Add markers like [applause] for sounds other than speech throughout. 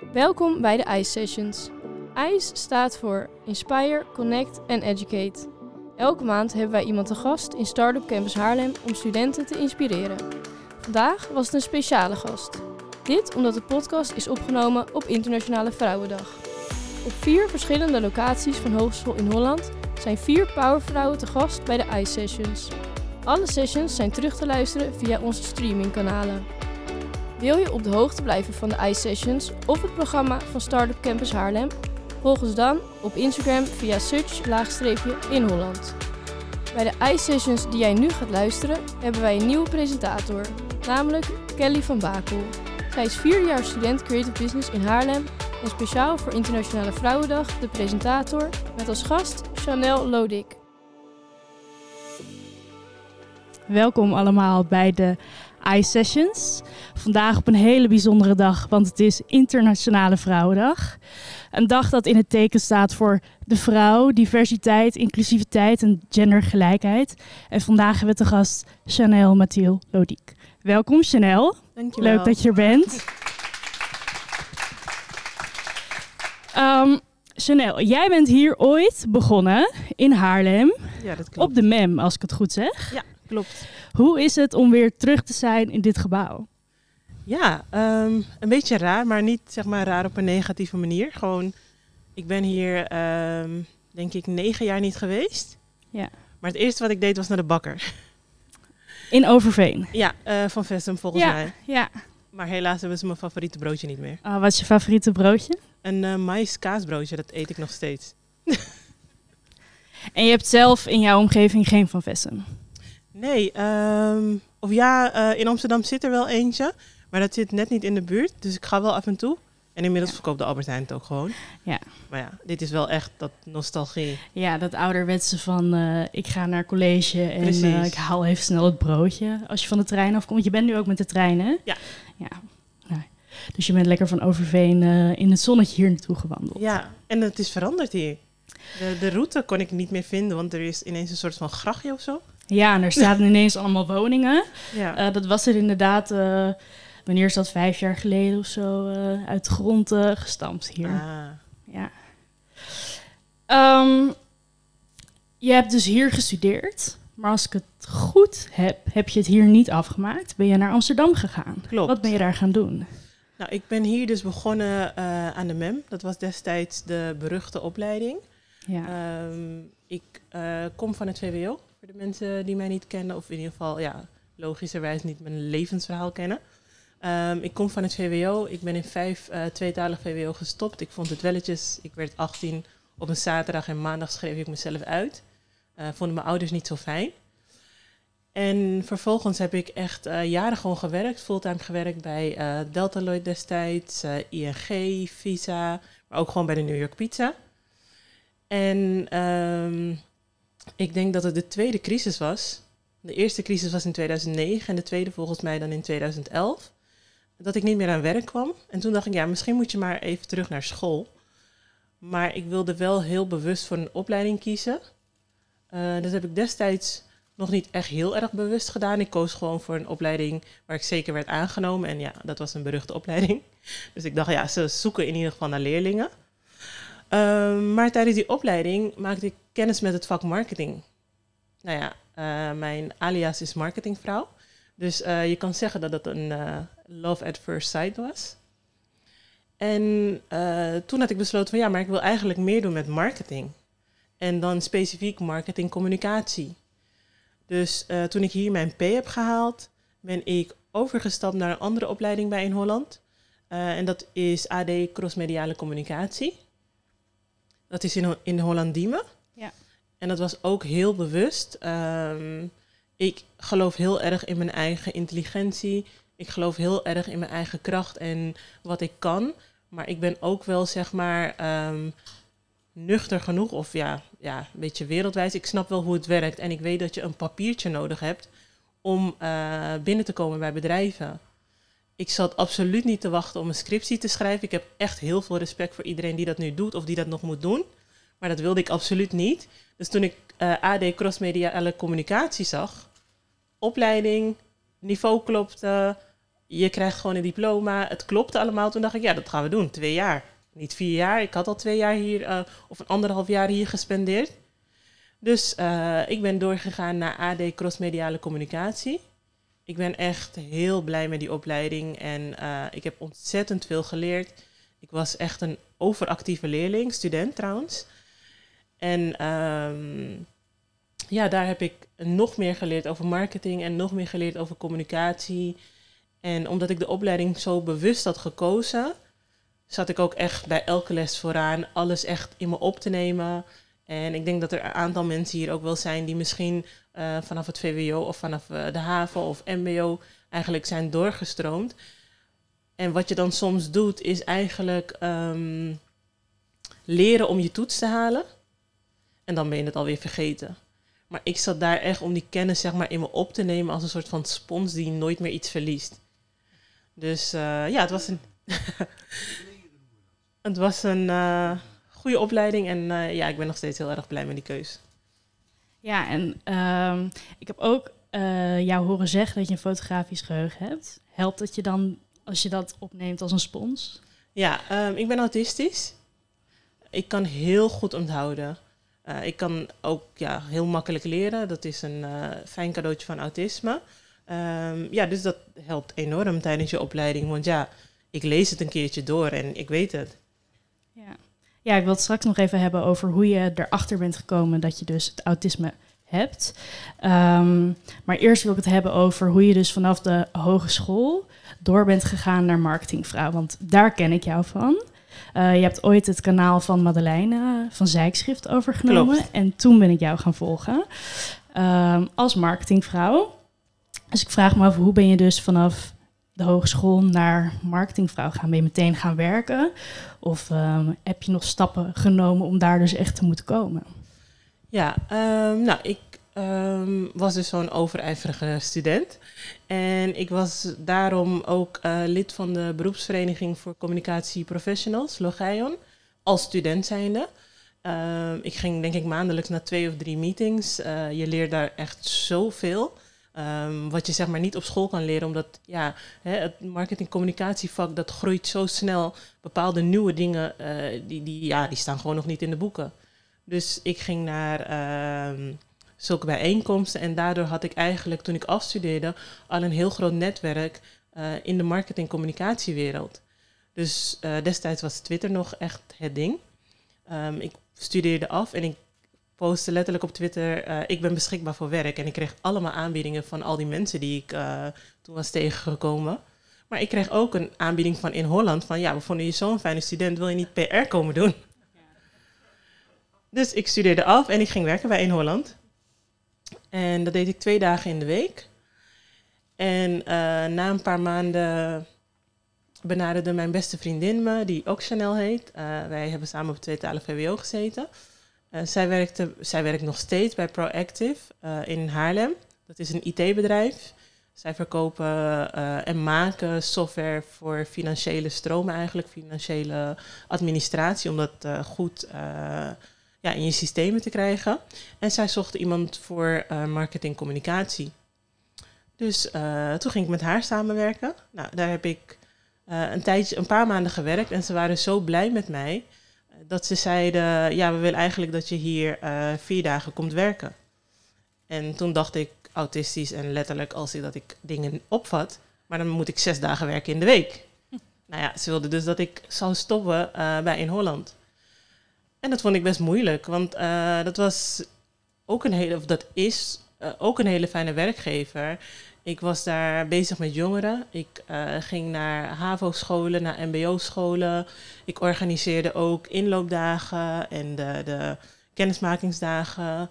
Welkom bij de ICE Sessions. ICE staat voor Inspire, Connect en Educate. Elke maand hebben wij iemand te gast in Startup Campus Haarlem om studenten te inspireren. Vandaag was het een speciale gast. Dit omdat de podcast is opgenomen op Internationale Vrouwendag. Op vier verschillende locaties van Hogeschool in Holland zijn vier powervrouwen te gast bij de ICE Sessions. Alle sessions zijn terug te luisteren via onze streamingkanalen. Wil je op de hoogte blijven van de ICE Sessions of het programma van Startup Campus Haarlem? Volg ons dan op Instagram via search-in Holland. Bij de ICE Sessions die jij nu gaat luisteren, hebben wij een nieuwe presentator, namelijk Kelly van Bakel. Zij is vier jaar student Creative Business in Haarlem en speciaal voor Internationale Vrouwendag de presentator met als gast Chanel Lodik. Welkom allemaal bij de iSessions. Vandaag op een hele bijzondere dag, want het is Internationale Vrouwendag. Een dag dat in het teken staat voor de vrouw, diversiteit, inclusiviteit en gendergelijkheid. En vandaag hebben we te gast Chanel Mathiel Lodiek. Welkom Chanel. Dankjewel. Leuk dat je er bent. Um, Chanel, jij bent hier ooit begonnen in Haarlem. Ja, dat klopt. Op de MEM, als ik het goed zeg. Ja, klopt. Hoe is het om weer terug te zijn in dit gebouw? Ja, um, een beetje raar, maar niet zeg maar raar op een negatieve manier. Gewoon, ik ben hier um, denk ik negen jaar niet geweest. Ja. Maar het eerste wat ik deed was naar de bakker. In Overveen? Ja, uh, van Vestum volgens ja, mij. Ja. Maar helaas hebben ze mijn favoriete broodje niet meer. Uh, wat is je favoriete broodje? Een uh, mais kaasbroodje, dat eet ik nog steeds. [laughs] en je hebt zelf in jouw omgeving geen van Vessum? Nee, um, of ja, uh, in Amsterdam zit er wel eentje, maar dat zit net niet in de buurt. Dus ik ga wel af en toe. En inmiddels ja. verkoopt de Albert Heijn het ook gewoon. Ja. Maar ja, dit is wel echt dat nostalgie. Ja, dat ouderwetse van uh, ik ga naar college en uh, ik haal even snel het broodje als je van de trein afkomt. Je bent nu ook met de trein, hè? Ja. ja. Nou, dus je bent lekker van Overveen uh, in het zonnetje hier naartoe gewandeld. Ja, en het is veranderd hier. De, de route kon ik niet meer vinden, want er is ineens een soort van grachtje of zo. Ja, en er staan [laughs] ineens allemaal woningen. Ja. Uh, dat was er inderdaad, uh, wanneer is dat, vijf jaar geleden of zo, uh, uit de grond gestampt hier. Ah. Ja. Um, je hebt dus hier gestudeerd, maar als ik het goed heb, heb je het hier niet afgemaakt. Ben je naar Amsterdam gegaan? Klopt. Wat ben je daar gaan doen? Nou, ik ben hier dus begonnen aan de MEM. Dat was destijds de beruchte opleiding. Ja. Um, ik kom van het VWO voor de mensen die mij niet kennen, of in ieder geval ja, logischerwijs niet mijn levensverhaal kennen. Um, ik kom van het VWO. Ik ben in vijf uh, tweetalig VWO gestopt. Ik vond het welletjes. Ik werd 18 op een zaterdag en maandag schreef ik mezelf uit. Uh, vonden mijn ouders niet zo fijn. En vervolgens heb ik echt uh, jaren gewoon gewerkt, fulltime gewerkt bij Deltaloid destijds, ING, Visa, maar ook gewoon bij de New York Pizza. En um, ik denk dat het de tweede crisis was. De eerste crisis was in 2009 en de tweede volgens mij dan in 2011. Dat ik niet meer aan werk kwam. En toen dacht ik, ja, misschien moet je maar even terug naar school. Maar ik wilde wel heel bewust voor een opleiding kiezen. Uh, dat heb ik destijds nog niet echt heel erg bewust gedaan. Ik koos gewoon voor een opleiding waar ik zeker werd aangenomen. En ja, dat was een beruchte opleiding. [laughs] Dus ik dacht, ja, ze zoeken in ieder geval naar leerlingen. Uh, maar tijdens die opleiding maakte ik kennis met het vak marketing. Nou ja, uh, mijn alias is marketingvrouw. Dus uh, je kan zeggen dat het een uh, love at first sight was. En toen had ik besloten van ja, maar ik wil eigenlijk meer doen met marketing. En dan specifiek marketing communicatie. Dus toen ik hier mijn P heb gehaald, ben ik overgestapt naar een andere opleiding bij in Holland. en dat is AD Crossmediale Communicatie. Dat is in, in Hollandiemen. Ja. En dat was ook heel bewust. Um, ik geloof heel erg in mijn eigen intelligentie. Ik geloof heel erg in mijn eigen kracht en wat ik kan. Maar ik ben ook wel, zeg maar, um, nuchter genoeg. Of ja, ja, een beetje wereldwijs. Ik snap wel hoe het werkt. En ik weet dat je een papiertje nodig hebt om uh, binnen te komen bij bedrijven. Ik zat absoluut niet te wachten om een scriptie te schrijven. Ik heb echt heel veel respect voor iedereen die dat nu doet of die dat nog moet doen. Maar dat wilde ik absoluut niet. Dus toen ik uh, AD Crossmediale Communicatie zag, opleiding, niveau klopte, je krijgt gewoon een diploma. Het klopte allemaal. Toen dacht ik, ja, dat gaan we doen. Twee jaar. Niet vier jaar. Ik had al twee jaar hier, uh, of een anderhalf jaar hier gespendeerd. Dus uh, ik ben doorgegaan naar AD Crossmediale Communicatie. Ik ben echt heel blij met die opleiding en uh, ik heb ontzettend veel geleerd. Ik was echt een overactieve leerling, student trouwens. En um, ja, daar heb ik nog meer geleerd over marketing en nog meer geleerd over communicatie. En omdat ik de opleiding zo bewust had gekozen, zat ik ook echt bij elke les vooraan alles echt in me op te nemen. En ik denk dat er een aantal mensen hier ook wel zijn die misschien uh, vanaf het VWO of vanaf uh, de HAVO of MBO eigenlijk zijn doorgestroomd. En wat je dan soms doet, is eigenlijk um, leren om je toets te halen. En dan ben je het alweer vergeten. Maar ik zat daar echt om die kennis zeg maar, in me op te nemen als een soort van spons die nooit meer iets verliest. Dus uh, ja, het was een. [laughs] het was een goede opleiding en uh, ja, ik ben nog steeds heel erg blij met die keus. Ja, en uh, ik heb ook uh, jou horen zeggen dat je een fotografisch geheugen hebt. Helpt het je dan als je dat opneemt als een spons? Ja, um, ik ben autistisch. Ik kan heel goed onthouden. Uh, ik kan ook ja, heel makkelijk leren. Dat is een fijn cadeautje van autisme. Um, ja, dus dat helpt enorm tijdens je opleiding. Want ja, ik lees het een keertje door en ik weet het. Ja. Ja, ik wil het straks nog even hebben over hoe je erachter bent gekomen dat je dus het autisme hebt. Um, maar eerst wil ik het hebben over hoe je dus vanaf de hogeschool door bent gegaan naar marketingvrouw. Want daar ken ik jou van. Uh, je hebt ooit het kanaal van Madeleine van Zijkschrift overgenomen. Klopt. En toen ben ik jou gaan volgen um, als marketingvrouw. Dus ik vraag me af, hoe ben je dus vanaf de hogeschool naar marketingvrouw gaan? Ben je meteen gaan werken? Of um, heb je nog stappen genomen om daar dus echt te moeten komen? Ja, um, nou, ik um, was dus zo'n overijverige student. En ik was daarom ook uh, lid van de beroepsvereniging voor communicatie professionals, Logeion, als student zijnde. Ik ging denk ik maandelijks naar twee of drie meetings. Uh, je leert daar echt zoveel. Um, wat je zeg maar niet op school kan leren, omdat ja, hè, het marketing-communicatievak dat groeit zo snel. Bepaalde nieuwe dingen, uh, die, die, ja, die staan gewoon nog niet in de boeken. Dus ik ging naar uh, zulke bijeenkomsten en daardoor had ik eigenlijk toen ik afstudeerde al een heel groot netwerk uh, in de marketing-communicatiewereld. Dus uh, destijds was Twitter nog echt het ding. Um, ik studeerde af en ik postte letterlijk op Twitter: uh, Ik ben beschikbaar voor werk. En ik kreeg allemaal aanbiedingen van al die mensen die ik uh, toen was tegengekomen. Maar ik kreeg ook een aanbieding van in Holland: van ja, we vonden je zo'n fijne student, wil je niet PR komen doen? Dus ik studeerde af en ik ging werken bij In Holland. En dat deed ik twee dagen in de week. En uh, na een paar maanden benaderde mijn beste vriendin me, die ook Chanel heet. wij hebben samen op tweetalig VWO gezeten. Uh, zij, werkte, zij werkt nog steeds bij Proactive uh, in Haarlem. Dat is een IT-bedrijf. Zij verkopen uh, en maken software voor financiële stromen eigenlijk, financiële administratie, om dat goed ja, in je systemen te krijgen. En zij zochten iemand voor marketing communicatie. Dus toen ging ik met haar samenwerken. Nou, daar heb ik een, tijdje, een paar maanden gewerkt en ze waren zo blij met mij dat ze zeiden, ja, we willen eigenlijk dat je hier uh, vier dagen komt werken. En toen dacht ik, autistisch en letterlijk als ik dat ik dingen opvat, maar dan moet ik zes dagen werken in de week. Hm. [laughs] Nou ja, ze wilden dus dat ik zou stoppen uh, bij In Holland. En dat vond ik best moeilijk, want uh, dat was ook een hele, of dat is ook een hele fijne werkgever. Ik was daar bezig met jongeren. Ik uh, ging naar HAVO-scholen, naar MBO-scholen. Ik organiseerde ook inloopdagen en de, de kennismakingsdagen.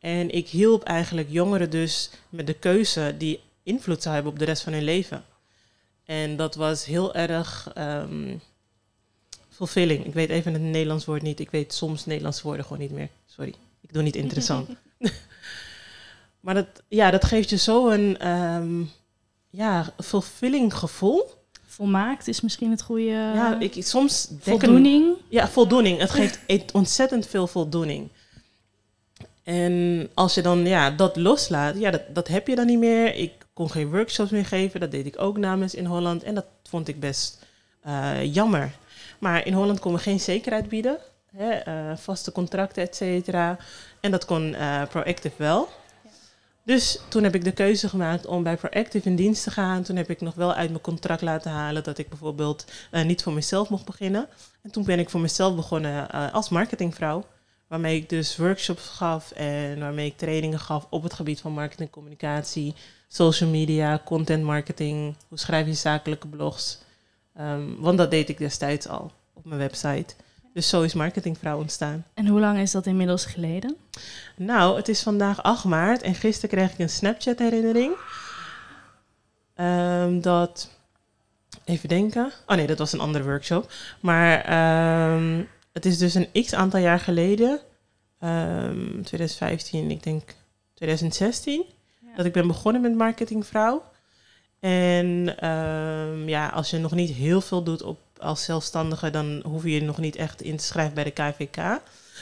En ik hielp eigenlijk jongeren dus met de keuze die invloed zou hebben op de rest van hun leven. En dat was heel erg um, fulfilling. Ik weet even het Nederlands woord niet. Ik weet soms Nederlandse woorden gewoon niet meer. Sorry, ik doe niet interessant. [laughs] Maar dat, ja, dat geeft je zo een um, ja, fulfilling gevoel. Volmaakt is misschien het goede. Ja, ik, soms voldoening. Een, ja, voldoening. Het geeft ontzettend veel voldoening. En als je dan ja, dat loslaat, ja, dat, dat heb je dan niet meer. Ik kon geen workshops meer geven. Dat deed ik ook namens in Holland. En dat vond ik best eh, jammer. Maar in Holland kon we geen zekerheid bieden. Hè, eh, vaste contracten, et cetera. En dat kon uh, Proactive wel. Dus toen heb ik de keuze gemaakt om bij Proactive in dienst te gaan. Toen heb ik nog wel uit mijn contract laten halen dat ik bijvoorbeeld niet voor mezelf mocht beginnen. En toen ben ik voor mezelf begonnen als marketingvrouw. Waarmee ik dus workshops gaf en waarmee ik trainingen gaf op het gebied van marketing, communicatie, social media, content marketing. Hoe schrijf je zakelijke blogs? Um, want dat deed ik destijds al op mijn website. Dus zo is Marketingvrouw ontstaan. En hoe lang is dat inmiddels geleden? Nou, het is vandaag 8 maart en gisteren kreeg ik een Snapchat-herinnering. Um, dat. Even denken. Oh nee, dat was een andere workshop. Maar um, het is dus een x aantal jaar geleden. 2015, ik denk 2016. Dat ik ben begonnen met Marketingvrouw. En ja, als je nog niet heel veel doet op, als zelfstandige, dan hoef je je nog niet echt in te schrijven bij de KVK.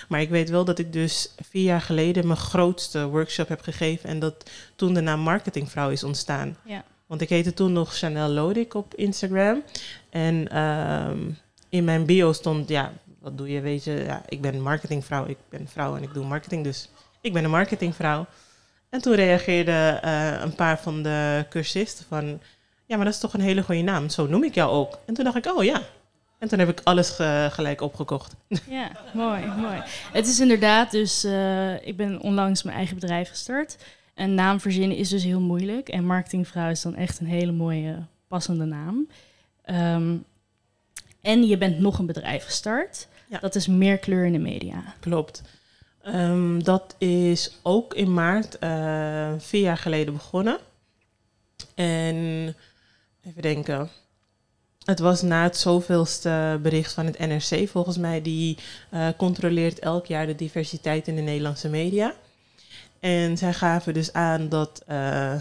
Maar ik weet wel dat ik dus vier jaar geleden mijn grootste workshop heb gegeven en dat toen de naam Marketingvrouw is ontstaan. Ja. Want ik heette toen nog Chanel Lodik op Instagram. En um, in mijn bio stond, ja, wat doe je? Weet je, ja, ik ben marketingvrouw, ik ben vrouw en ik doe marketing, dus ik ben een marketingvrouw. En toen reageerden uh, een paar van de cursisten van, ja, maar dat is toch een hele goede naam, zo noem ik jou ook. En toen dacht ik, oh ja. En toen heb ik alles gelijk opgekocht. [laughs] Ja, mooi, mooi. Het is inderdaad dus, uh, ik ben onlangs mijn eigen bedrijf gestart. En naam verzinnen is dus heel moeilijk. En marketingvrouw is dan echt een hele mooie, passende naam. Um, en je bent nog een bedrijf gestart. Ja. Dat is meer kleur in de media. Klopt. Um, dat is ook in maart uh, vier jaar geleden begonnen. En even denken. Het was na het zoveelste bericht van het NRC, volgens mij, die uh, controleert elk jaar de diversiteit in de Nederlandse media. En zij gaven dus aan dat, uh,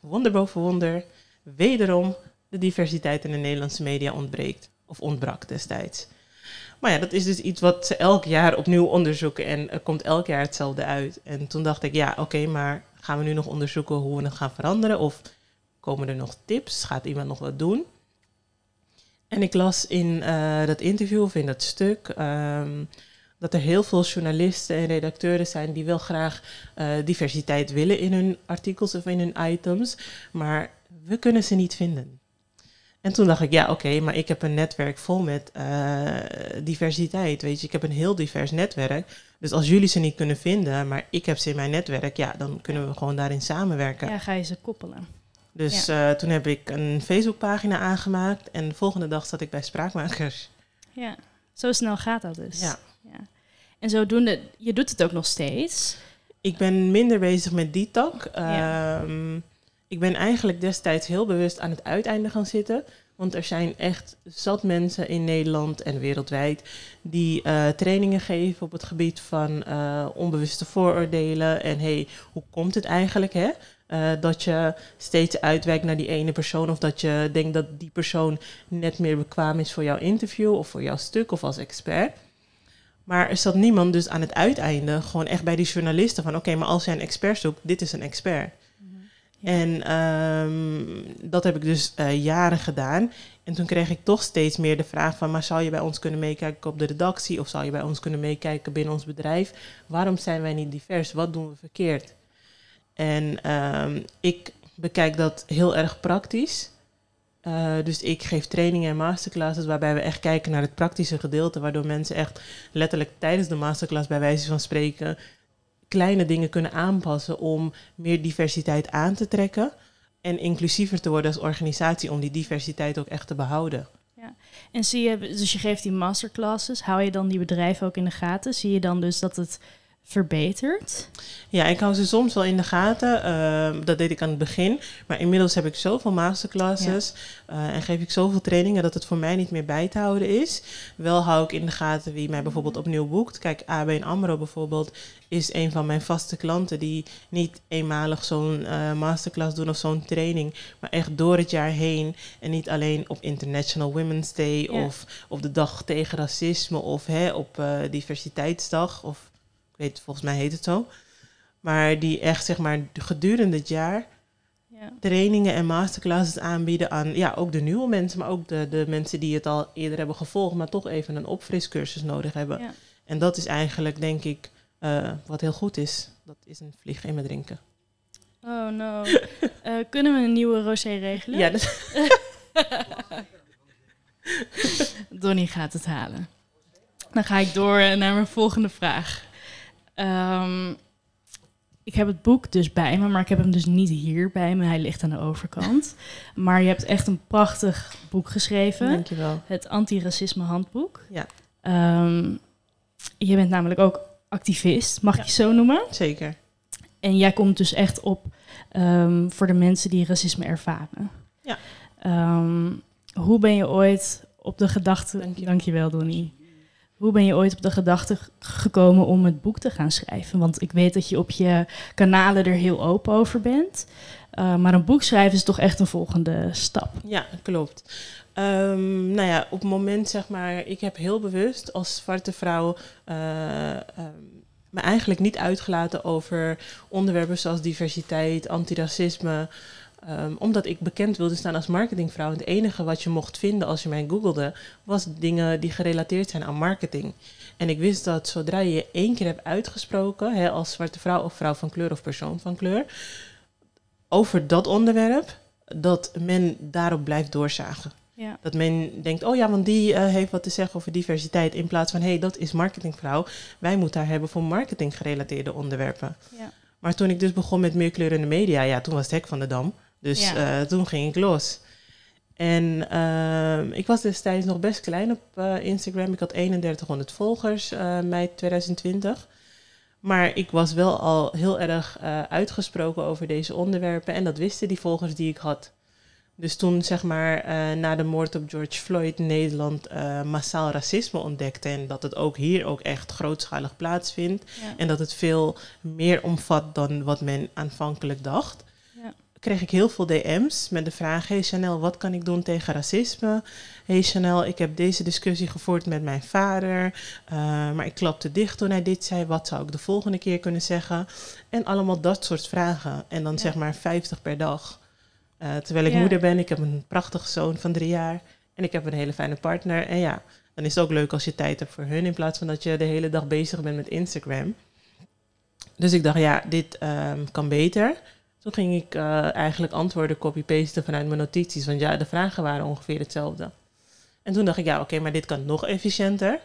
wonder boven wonder, wederom de diversiteit in de Nederlandse media ontbreekt. Of ontbrak destijds. Maar ja, dat is dus iets wat ze elk jaar opnieuw onderzoeken en er komt elk jaar hetzelfde uit. En toen dacht ik, ja, oké, maar gaan we nu nog onderzoeken hoe we het gaan veranderen? Of komen er nog tips? Gaat iemand nog wat doen? En ik las in uh, dat interview of in dat stuk um, dat er heel veel journalisten en redacteuren zijn die wel graag uh, diversiteit willen in hun artikels of in hun items, maar we kunnen ze niet vinden. En toen dacht ik, ja, oké, maar ik heb een netwerk vol met uh, diversiteit. Weet je, ik heb een heel divers netwerk. Dus als jullie ze niet kunnen vinden, maar ik heb ze in mijn netwerk, ja, dan kunnen we gewoon daarin samenwerken. Ja, ga je ze koppelen. Dus ja. uh, toen heb ik een Facebookpagina aangemaakt en de volgende dag zat ik bij Spraakmakers. Ja, zo snel gaat dat dus. Ja. ja. En zodoende, je doet het ook nog steeds. Ik ben minder bezig met die tak. Ja. Um, ik ben eigenlijk destijds heel bewust aan het uiteinde gaan zitten. Want er zijn echt zat mensen in Nederland en wereldwijd die uh, trainingen geven op het gebied van uh, onbewuste vooroordelen. En hey, hoe komt het eigenlijk hè? Uh, dat je steeds uitwijkt naar die ene persoon of dat je denkt dat die persoon net meer bekwaam is voor jouw interview of voor jouw stuk of als expert. Maar er zat niemand dus aan het uiteinde gewoon echt bij die journalisten van oké, okay, maar als jij een expert zoekt, dit is een expert. En um, dat heb ik dus uh, jaren gedaan. En toen kreeg ik toch steeds meer de vraag van, maar zou je bij ons kunnen meekijken op de redactie of zou je bij ons kunnen meekijken binnen ons bedrijf? Waarom zijn wij niet divers? Wat doen we verkeerd? En um, ik bekijk dat heel erg praktisch. Uh, dus ik geef trainingen en masterclasses waarbij we echt kijken naar het praktische gedeelte, waardoor mensen echt letterlijk tijdens de masterclass bij wijze van spreken kleine dingen kunnen aanpassen om meer diversiteit aan te trekken en inclusiever te worden als organisatie om die diversiteit ook echt te behouden. Ja. En zie je, dus je geeft die masterclasses, hou je dan die bedrijven ook in de gaten? Zie je dan dus dat het verbeterd? Ja, ik hou ze soms wel in de gaten. Uh, dat deed ik aan het begin. Maar inmiddels heb ik zoveel masterclasses ja. uh, en geef ik zoveel trainingen dat het voor mij niet meer bij te houden is. Wel hou ik in de gaten wie mij bijvoorbeeld opnieuw boekt. Kijk, ABN AMRO bijvoorbeeld is een van mijn vaste klanten die niet eenmalig zo'n uh, masterclass doen of zo'n training, maar echt door het jaar heen. En niet alleen op International Women's Day ja. of op de dag tegen racisme of hè, op uh, diversiteitsdag of weet, volgens mij heet het zo. Maar die echt, zeg maar, gedurende het jaar Ja. trainingen en masterclasses aanbieden aan ja, ook de nieuwe mensen, maar ook de, de mensen die het al eerder hebben gevolgd, maar toch even een opfriscursus nodig hebben. Ja. En dat is eigenlijk, denk ik, eh, wat heel goed is. Dat is een vlieg in me drinken. Oh no. Eh, kunnen we een nieuwe rosé regelen? Ja, dus, [laughs] Donnie gaat het halen. Dan ga ik door naar mijn volgende vraag. Ehm, ik heb het boek dus bij me, maar ik heb hem dus niet hier bij me. Hij ligt aan de overkant. [laughs] Maar je hebt echt een prachtig boek geschreven. dankjewel. Het Antiracisme Handboek. Ja. Ehm, je bent namelijk ook activist, mag ik Ja. je zo noemen? Zeker. En jij komt dus echt op ehm, voor de mensen die racisme ervaren. Ja. Hoe ben je ooit op de gedachte... Dank je. Dankjewel, Donnie. Hoe ben je ooit op de gedachte gekomen om het boek te gaan schrijven? Want ik weet dat je op je kanalen er heel open over bent. Uh, maar een boek schrijven is toch echt een volgende stap. Ja, klopt. Um, nou ja, op het moment zeg maar, ik heb heel bewust als zwarte vrouw uh, um, me eigenlijk niet uitgelaten over onderwerpen zoals diversiteit, antiracisme. Um, omdat ik bekend wilde staan als marketingvrouw. En het enige wat je mocht vinden als je mij googelde, was dingen die gerelateerd zijn aan marketing. En ik wist dat zodra je je één keer hebt uitgesproken, hè, als zwarte vrouw of vrouw van kleur of persoon van kleur, over dat onderwerp, dat men daarop blijft doorzagen. Ja. Dat men denkt, oh ja, want die uh, heeft wat te zeggen over diversiteit. In plaats van, hé, hey, dat is marketingvrouw. Wij moeten haar hebben voor marketing gerelateerde onderwerpen. Ja. Maar toen ik dus begon met meer kleur in de media, ja, toen was het hek van de dam. Dus ja. uh, toen ging ik los. En uh, ik was destijds nog best klein op uh, Instagram. Ik had 3100 volgers, mei 2020. Maar ik was wel al heel erg uitgesproken over deze onderwerpen. En dat wisten die volgers die ik had. Dus toen, zeg maar, na de moord op George Floyd Nederland massaal racisme ontdekte. En dat het ook hier ook echt grootschalig plaatsvindt. Ja. En dat het veel meer omvat dan wat men aanvankelijk dacht. Kreeg ik heel veel DM's met de vraag: Hey Chanel, wat kan ik doen tegen racisme? Hey Chanel, ik heb deze discussie gevoerd met mijn vader. Uh, maar ik klapte dicht toen hij dit zei. Wat zou ik de volgende keer kunnen zeggen? En allemaal dat soort vragen. En dan Ja. zeg maar 50 per dag. Uh, terwijl ik Ja. moeder ben, ik heb een prachtige zoon van drie jaar. En ik heb een hele fijne partner. En ja, dan is het ook leuk als je tijd hebt voor hun. In plaats van dat je de hele dag bezig bent met Instagram. Dus ik dacht, ja, dit um, kan beter. Toen ging ik uh, eigenlijk antwoorden copy-pasten vanuit mijn notities. Want ja, de vragen waren ongeveer hetzelfde. En toen dacht ik, ja, oké, okay, maar dit kan nog efficiënter.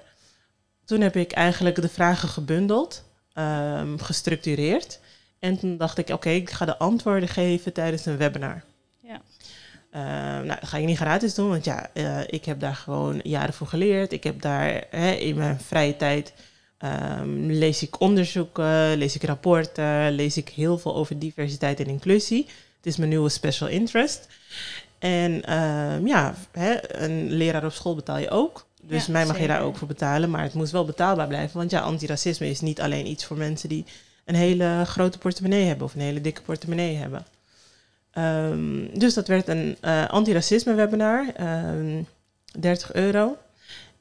Toen heb ik eigenlijk de vragen gebundeld, um, gestructureerd. En toen dacht ik, oké, okay, ik ga de antwoorden geven tijdens een webinar. Ja. Uh, nou, dat ga ik niet gratis doen, want ja, uh, ik heb daar gewoon jaren voor geleerd. Ik heb daar hè, in mijn vrije tijd um, lees ik onderzoeken, lees ik rapporten, lees ik heel veel over diversiteit en inclusie. Het is mijn nieuwe special interest. En um, ja, hè, een leraar op school betaal je ook. Dus Ja, mij mag je daar ook voor betalen, maar het moest wel betaalbaar blijven. Want ja, antiracisme is niet alleen iets voor mensen die een hele grote portemonnee hebben of een hele dikke portemonnee hebben. Um, dus dat werd een uh, antiracisme webinar, um, 30 euro.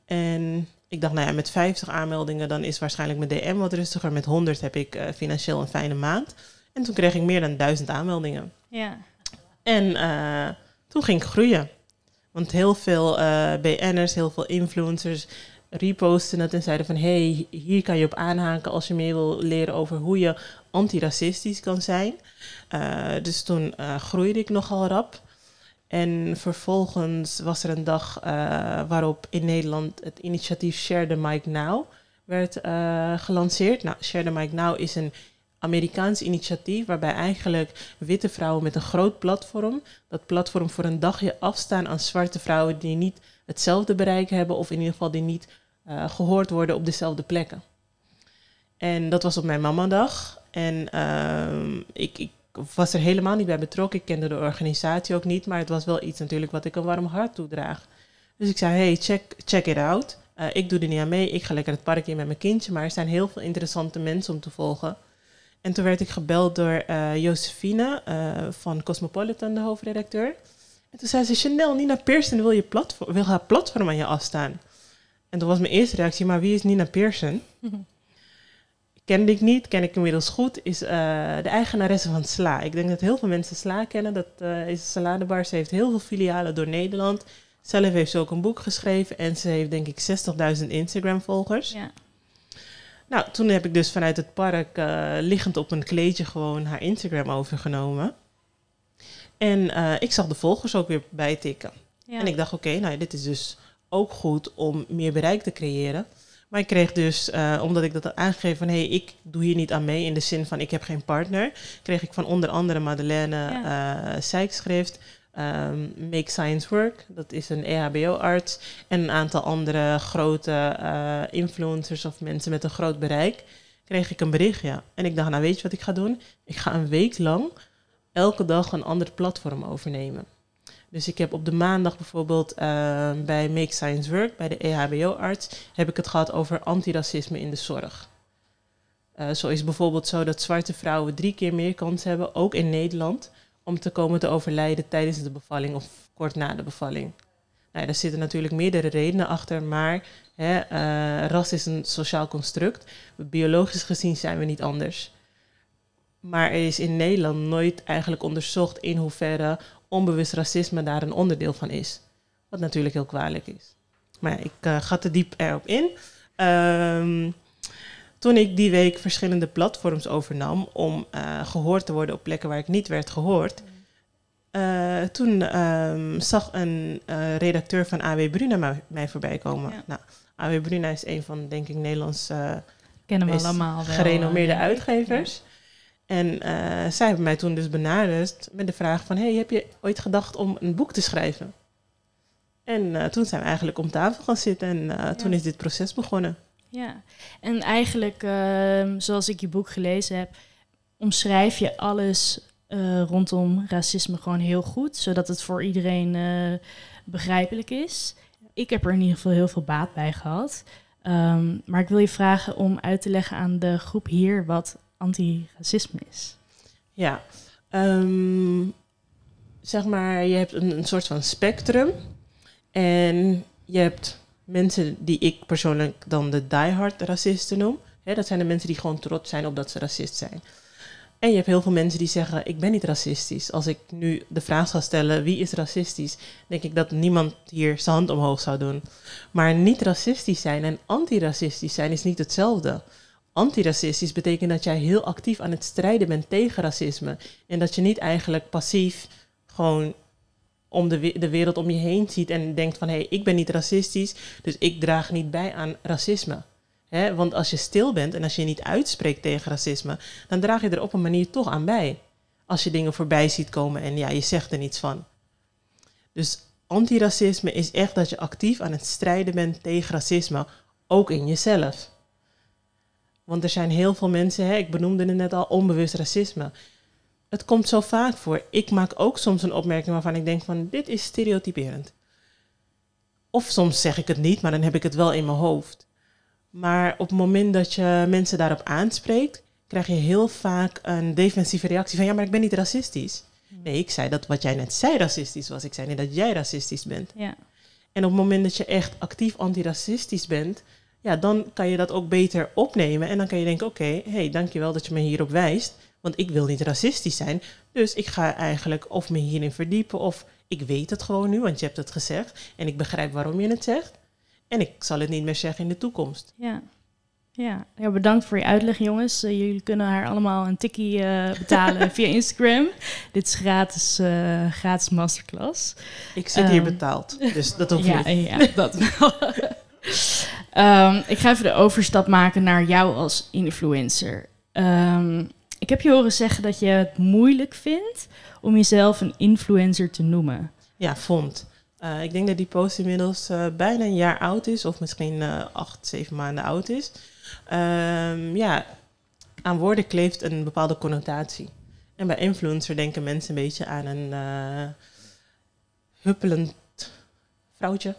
En ik dacht, nou ja, met 50 aanmeldingen dan is waarschijnlijk mijn DM wat rustiger. Met 100 heb ik uh, financieel een fijne maand. En toen kreeg ik meer dan 1000 aanmeldingen. Ja. En uh, toen ging ik groeien. Want heel veel uh, BN'ers, heel veel influencers reposten het en zeiden van... hey, hier kan je op aanhaken als je meer wil leren over hoe je antiracistisch kan zijn. Dus toen groeide ik nogal rap. En vervolgens was er een dag uh, waarop in Nederland het initiatief Share the Mic Now werd uh, gelanceerd. Nou, Share the Mic Now is een Amerikaans initiatief waarbij eigenlijk witte vrouwen met een groot platform, dat platform voor een dagje afstaan aan zwarte vrouwen die niet hetzelfde bereik hebben of in ieder geval die niet uh, gehoord worden op dezelfde plekken. En dat was op mijn mamadag. En ik, ik was er helemaal niet bij betrokken. Ik kende de organisatie ook niet, maar het was wel iets natuurlijk wat ik een warm hart toedraag. Dus ik zei, hey, check, check it out. Uh, ik doe er niet aan mee, ik ga lekker het park in met mijn kindje, maar er zijn heel veel interessante mensen om te volgen. En toen werd ik gebeld door uh, Josephine uh, van Cosmopolitan, de hoofdredacteur. En toen zei ze, Chanel, Nina Pearson wil, je platform, wil haar platform aan je afstaan. En toen was mijn eerste reactie, maar wie is Nina Pearson? [laughs] kende ik niet, ken ik inmiddels goed, is uh, de eigenaresse van Sla. Ik denk dat heel veel mensen Sla kennen. Dat uh, is een saladebar. Ze heeft heel veel filialen door Nederland. Zelf heeft ze ook een boek geschreven en ze heeft denk ik 60.000 Instagram-volgers. Ja. Nou, toen heb ik dus vanuit het park uh, liggend op een kleedje gewoon haar Instagram overgenomen. En ik zag de volgers ook weer bijtikken. Ja. En ik dacht, oké, nou dit is dus ook goed om meer bereik te creëren. Maar ik kreeg dus, uh, omdat ik dat had aangegeven van hé, hey, ik doe hier niet aan mee in de zin van ik heb geen partner, kreeg ik van onder andere Madeleine ja. uh, Sijkschrift, um, Make Science Work, dat is een EHBO-arts, en een aantal andere grote uh, influencers of mensen met een groot bereik, kreeg ik een bericht, ja. En ik dacht, nou weet je wat ik ga doen? Ik ga een week lang elke dag een ander platform overnemen. Dus ik heb op de maandag bijvoorbeeld uh, bij Make Science Work, bij de EHBO-arts, heb ik het gehad over antiracisme in de zorg. Uh, zo is bijvoorbeeld zo dat zwarte vrouwen drie keer meer kans hebben, ook in Nederland, om te komen te overlijden tijdens de bevalling of kort na de bevalling. Nou, daar zitten natuurlijk meerdere redenen achter, maar hè, uh, ras is een sociaal construct. Biologisch gezien zijn we niet anders. Maar er is in Nederland nooit eigenlijk onderzocht in hoeverre onbewust racisme daar een onderdeel van is. Wat natuurlijk heel kwalijk is. Maar ja, ik uh, ga te diep erop in. Um, toen ik die week verschillende platforms overnam om uh, gehoord te worden op plekken waar ik niet werd gehoord, uh, toen um, zag een redacteur van AW Bruna mij, mij voorbij komen. Ja. Nou, AW Bruna is een van, denk ik, Nederlands Kennen we allemaal wel, gerenommeerde uitgevers. En uh, zij hebben mij toen dus benaderd met de vraag van... hey, heb je ooit gedacht om een boek te schrijven? En uh, toen zijn we eigenlijk om tafel gaan zitten en uh, ja. toen is dit proces begonnen. Ja, en eigenlijk, ehm, zoals ik je boek gelezen heb... omschrijf je alles rondom racisme gewoon heel goed... zodat het voor iedereen begrijpelijk is. Ik heb er in ieder geval heel veel baat bij gehad... Um, maar ik wil je vragen om uit te leggen aan de groep hier wat antiracisme is. Ja, um, zeg maar, je hebt een, soort van spectrum. En je hebt mensen die ik persoonlijk dan de diehard racisten noem. Dat zijn de mensen die gewoon trots zijn op dat ze racist zijn. En je hebt heel veel mensen die zeggen: Ik ben niet racistisch. Als ik nu de vraag zou stellen: wie is racistisch? denk ik dat niemand hier zijn hand omhoog zou doen. Maar niet racistisch zijn en antiracistisch zijn is niet hetzelfde antiracistisch betekent dat jij heel actief aan het strijden bent tegen racisme. En dat je niet eigenlijk passief gewoon om de, de wereld om je heen ziet en denkt van hé, hey, ik ben niet racistisch, dus ik draag niet bij aan racisme. He, want als je stil bent en als je niet uitspreekt tegen racisme, dan draag je er op een manier toch aan bij. Als je dingen voorbij ziet komen en ja, je zegt er niets van. Dus antiracisme is echt dat je actief aan het strijden bent tegen racisme, ook in jezelf. Want er zijn heel veel mensen, hè, ik benoemde het net al, onbewust racisme. Het komt zo vaak voor. Ik maak ook soms een opmerking waarvan ik denk van dit is stereotyperend. Of soms zeg ik het niet, maar dan heb ik het wel in mijn hoofd. Maar op het moment dat je mensen daarop aanspreekt, krijg je heel vaak een defensieve reactie van ja, maar ik ben niet racistisch. Hmm. Nee, ik zei dat wat jij net zei racistisch was. Ik zei niet dat jij racistisch bent. Ja. En op het moment dat je echt actief antiracistisch bent, ja, dan kan je dat ook beter opnemen. En dan kan je denken, oké, okay, hey, dankjewel dat je me hierop wijst. Want ik wil niet racistisch zijn. Dus ik ga eigenlijk of me hierin verdiepen of ik weet het gewoon nu, want je hebt het gezegd. En ik begrijp waarom je het zegt. En ik zal het niet meer zeggen in de toekomst. Ja. Ja, ja bedankt voor je uitleg, jongens. Uh, jullie kunnen haar allemaal een tikkie uh, betalen [laughs] via Instagram. Dit is gratis, uh, gratis masterclass. Ik zit hier um, betaald, dus dat hoeft [laughs] ja, niet. Ja, dat wel. [laughs] Um, ik ga even de overstap maken naar jou als influencer. Um, ik heb je horen zeggen dat je het moeilijk vindt om jezelf een influencer te noemen. Ja, vond. Uh, ik denk dat die post inmiddels uh, bijna een jaar oud is, of misschien uh, acht, zeven maanden oud is. Um, ja, aan woorden kleeft een bepaalde connotatie. En bij influencer denken mensen een beetje aan een huppelend vrouwtje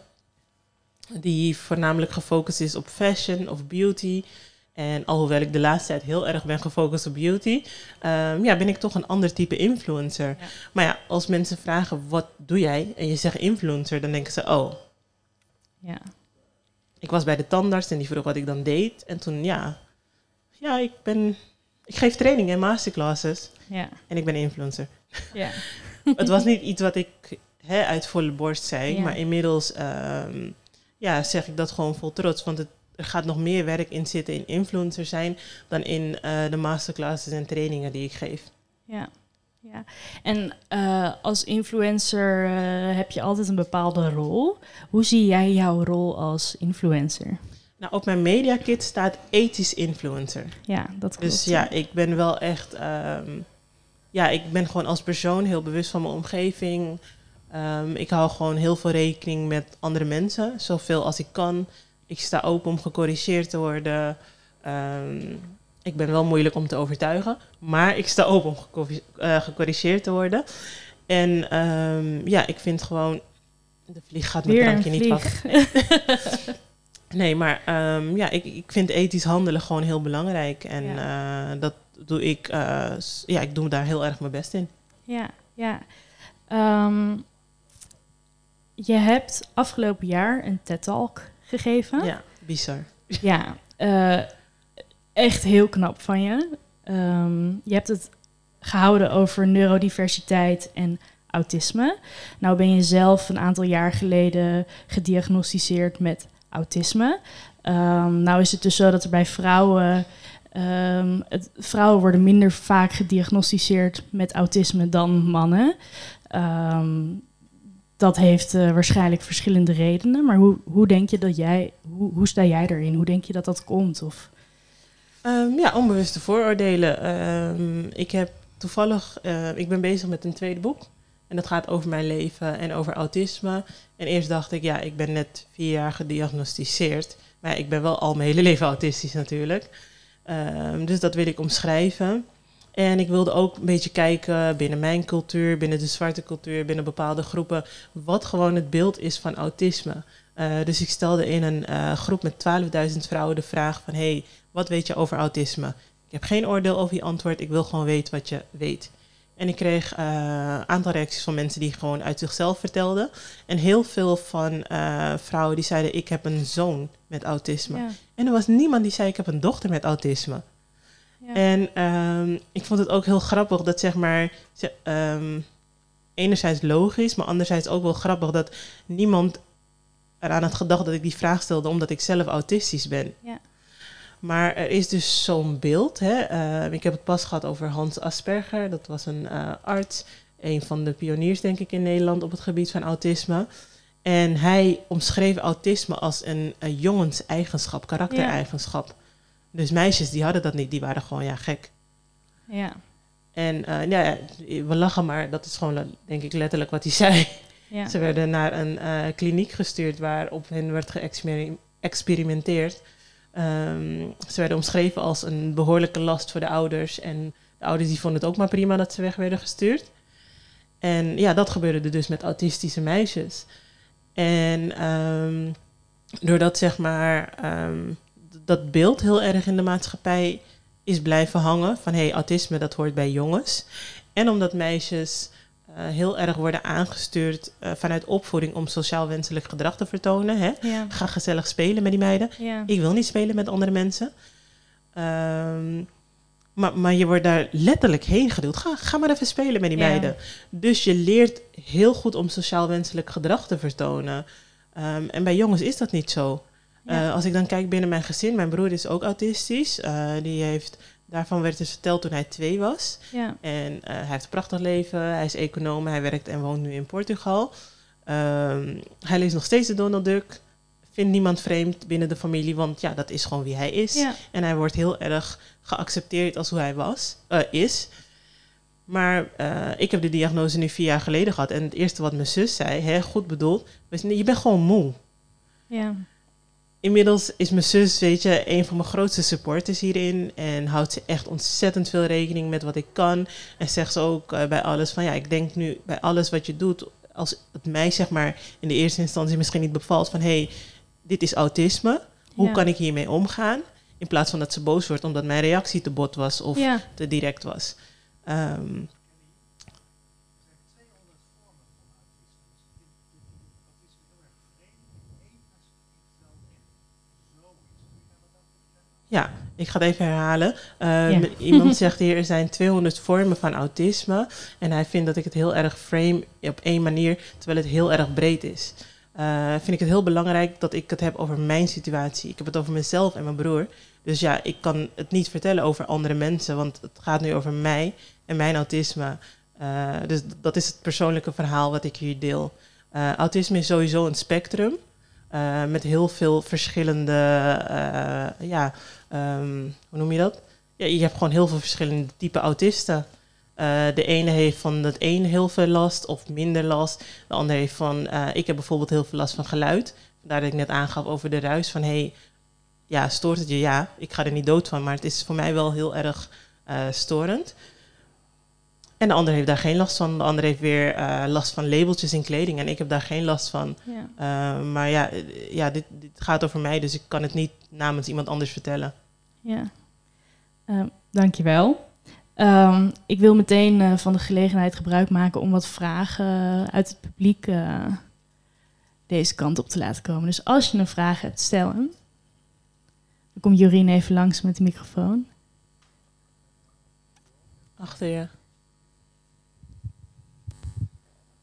die voornamelijk gefocust is op fashion of beauty. En alhoewel ik de laatste tijd heel erg ben gefocust op beauty, um, ja, ben ik toch een ander type influencer. Ja. Maar ja, als mensen vragen wat doe jij en je zegt influencer, dan denken ze oh. Ja. Ik was bij de tandarts en die vroeg wat ik dan deed. En toen ja, Ja, ik ben... Ik geef trainingen en masterclasses. Ja. En ik ben influencer. Ja. [laughs] het was niet iets wat ik hè, uit volle borst zei. Ja. Maar inmiddels ehm, ja, zeg ik dat gewoon vol trots. Want het, er gaat nog meer werk in zitten in influencer zijn... dan in eh, de masterclasses en trainingen die ik geef. Ja. ja. En eh, als influencer eh, heb je altijd een bepaalde rol. Hoe zie jij jouw rol als influencer? Nou, op mijn mediakit staat ethisch influencer. Ja, dat klopt. Dus ja, ik ben wel echt. ehm, ja, ik ben gewoon als persoon heel bewust van mijn omgeving. Ehm, ik hou gewoon heel veel rekening met andere mensen, zoveel als ik kan. Ik sta open om gecorrigeerd te worden. Ehm, ik ben wel moeilijk om te overtuigen, maar ik sta open om eh, gecorrigeerd te worden. En ehm, ja, ik vind gewoon. De vlieg gaat mijn drankje niet vlieg. [laughs] Nee, maar ja, ik, ik vind ethisch handelen gewoon heel belangrijk. En eh, dat doe ik, eh, ja, ik doe daar heel erg mijn best in. Ja, ja. Je hebt afgelopen jaar een TED-talk gegeven. Ja, bizar. Ja, eh, echt heel knap van je. Ehm, je hebt het gehouden over neurodiversiteit en autisme. Nou ben je zelf een aantal jaar geleden gediagnosticeerd met autisme. Ehm, nou is het dus zo dat er bij vrouwen... het, vrouwen worden minder vaak gediagnosticeerd met autisme dan mannen. Ehm, dat heeft eh, waarschijnlijk verschillende redenen. Maar hoe, hoe denk je dat jij, hoe, hoe sta jij erin? Hoe denk je dat dat komt? Of, Ehm, ja, onbewuste vooroordelen. Ehm, ik heb toevallig, eh, ik ben bezig met een tweede boek. En dat gaat over mijn leven en over autisme. En eerst dacht ik, ja, ik ben net vier jaar gediagnosticeerd. Maar ik ben wel al mijn hele leven autistisch natuurlijk. Ehm, dus dat wil ik omschrijven. En ik wilde ook een beetje kijken binnen mijn cultuur, binnen de zwarte cultuur, binnen bepaalde groepen, wat gewoon het beeld is van autisme. Eh, dus ik stelde in een eh, groep met 12.000 vrouwen de vraag van, hey, wat weet je over autisme? Ik heb geen oordeel over je antwoord, ik wil gewoon weten wat je weet. En ik kreeg eh, een aantal reacties van mensen die gewoon uit zichzelf vertelden. En heel veel van eh, vrouwen die zeiden, ik heb een zoon met autisme. ja, En er was niemand die zei, ik heb een dochter met autisme. Ja. En ehm, ik vond het ook heel grappig dat zeg maar, ehm, enerzijds logisch, maar anderzijds ook wel grappig dat niemand eraan had gedacht dat ik die vraag stelde omdat ik zelf autistisch ben. Ja. Maar er is dus zo'n beeld. Hè? eh, ik heb het pas gehad over Hans Asperger. Dat was een eh, arts, een van de pioniers denk ik in Nederland op het gebied van autisme. En hij omschreef autisme als een, een jongenseigenschap, karaktereigenschap. Dus meisjes die hadden dat niet, die waren gewoon ja gek. ja, En eh, ja, we lachen, maar dat is gewoon denk ik letterlijk wat hij zei. ja. Ze werden naar een eh, kliniek gestuurd waar op hen werd geëxperimenteerd. Ehm, ze werden omschreven als een behoorlijke last voor de ouders. En de ouders die vonden het ook maar prima dat ze weg werden gestuurd. En ja, dat gebeurde dus met autistische meisjes. En ehm, doordat zeg maar ehm, dat beeld heel erg in de maatschappij is blijven hangen van hé, hey, autisme dat hoort bij jongens. En omdat meisjes eh, heel erg worden aangestuurd eh, vanuit opvoeding om sociaal wenselijk gedrag te vertonen. Hè? ja, Ga gezellig spelen met die meiden. ja. Ik wil niet spelen met andere mensen. Ehm, maar, maar je wordt daar letterlijk heen geduwd. Ga, ga maar even spelen met die Ja. meiden. Dus je leert heel goed om sociaal wenselijk gedrag te vertonen. Ehm, en bij jongens is dat niet zo. Ja. Eh, als ik dan kijk binnen mijn gezin, mijn broer is ook autistisch. Eh, die heeft, daarvan werd dus verteld toen hij twee was. ja. En eh, hij heeft een prachtig leven. Hij is econoom. Hij werkt en woont nu in Portugal. Ehm, hij leest nog steeds de Donald Duck. Vindt niemand vreemd binnen de familie, want ja, dat is gewoon wie hij is. ja. En hij wordt heel erg geaccepteerd als hoe hij was, is. Maar ik heb de diagnose nu vier jaar geleden gehad. En het eerste wat mijn zus zei, hè, goed bedoeld, je bent gewoon moe. ja. Inmiddels is mijn zus, weet je, een van mijn grootste supporters hierin. En houdt ze echt ontzettend veel rekening met wat ik kan. En zegt ze ook eh, bij alles van, ja, ik denk nu bij alles wat je doet, als het mij zeg maar in de eerste instantie misschien niet bevalt van, hé, hey, dit is autisme. Hoe Ja. kan ik hiermee omgaan? In plaats van dat ze boos wordt omdat mijn reactie te bot was of ja. te direct was. Ehm, ja, Ik ga het even herhalen. Uh, [laughs] Iemand [laughs] zegt hier, er zijn 200 vormen van autisme. En hij vindt dat ik het heel erg frame op één manier, terwijl het heel erg breed is. Uh, vind ik het heel belangrijk dat ik het heb over mijn situatie. Ik heb het over mezelf en mijn broer. Dus ja, ik kan het niet vertellen over andere mensen, want het gaat nu over mij en mijn autisme. Uh, dus dat is het persoonlijke verhaal wat ik hier deel. Uh, autisme is sowieso een spectrum uh, met heel veel verschillende, ja, um, hoe noem je dat? Ja, je hebt gewoon heel veel verschillende type autisten. de ene heeft van het een heel veel last of minder last. De andere heeft van, ik heb bijvoorbeeld heel veel last van geluid. Daar dat ik net aangaf over de ruis van, hey, ja, stoort het je? Ja, ik ga er niet dood van, maar het is voor mij wel heel erg storend. En de ander heeft daar geen last van. De ander heeft weer uh, last van labeltjes in kleding. En ik heb daar geen last van. Ja. Uh, maar ja, ja dit, dit, gaat over mij, dus ik kan het niet namens iemand anders vertellen. Ja, uh, dankjewel. Um, ik wil meteen uh, van de gelegenheid gebruik maken om wat vragen uit het publiek deze kant op te laten komen. Dus als je een vraag hebt, stel hem. Dan komt Jorien even langs met de microfoon. Achter je.